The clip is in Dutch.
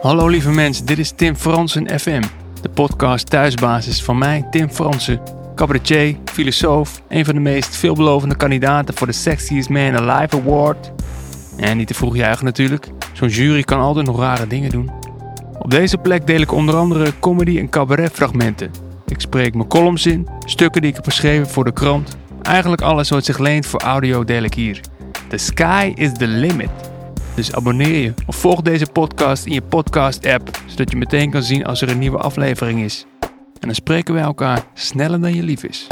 Hallo lieve mensen, dit is Tim Fransen FM, de podcast thuisbasis van mij, Tim Fransen, cabaretier, filosoof, een van de meest veelbelovende kandidaten voor de Sexiest Man Alive Award. En niet te vroeg juichen natuurlijk, zo'n jury kan altijd nog rare dingen doen. Op deze plek deel ik onder andere comedy- en cabaretfragmenten. Ik spreek mijn columns in, stukken die ik heb geschreven voor de krant. Eigenlijk alles wat zich leent voor audio deel ik hier. The sky is the limit. Dus abonneer je of volg deze podcast in je podcast-app, zodat je meteen kan zien als er een nieuwe aflevering is. En dan spreken wij elkaar sneller dan je lief is.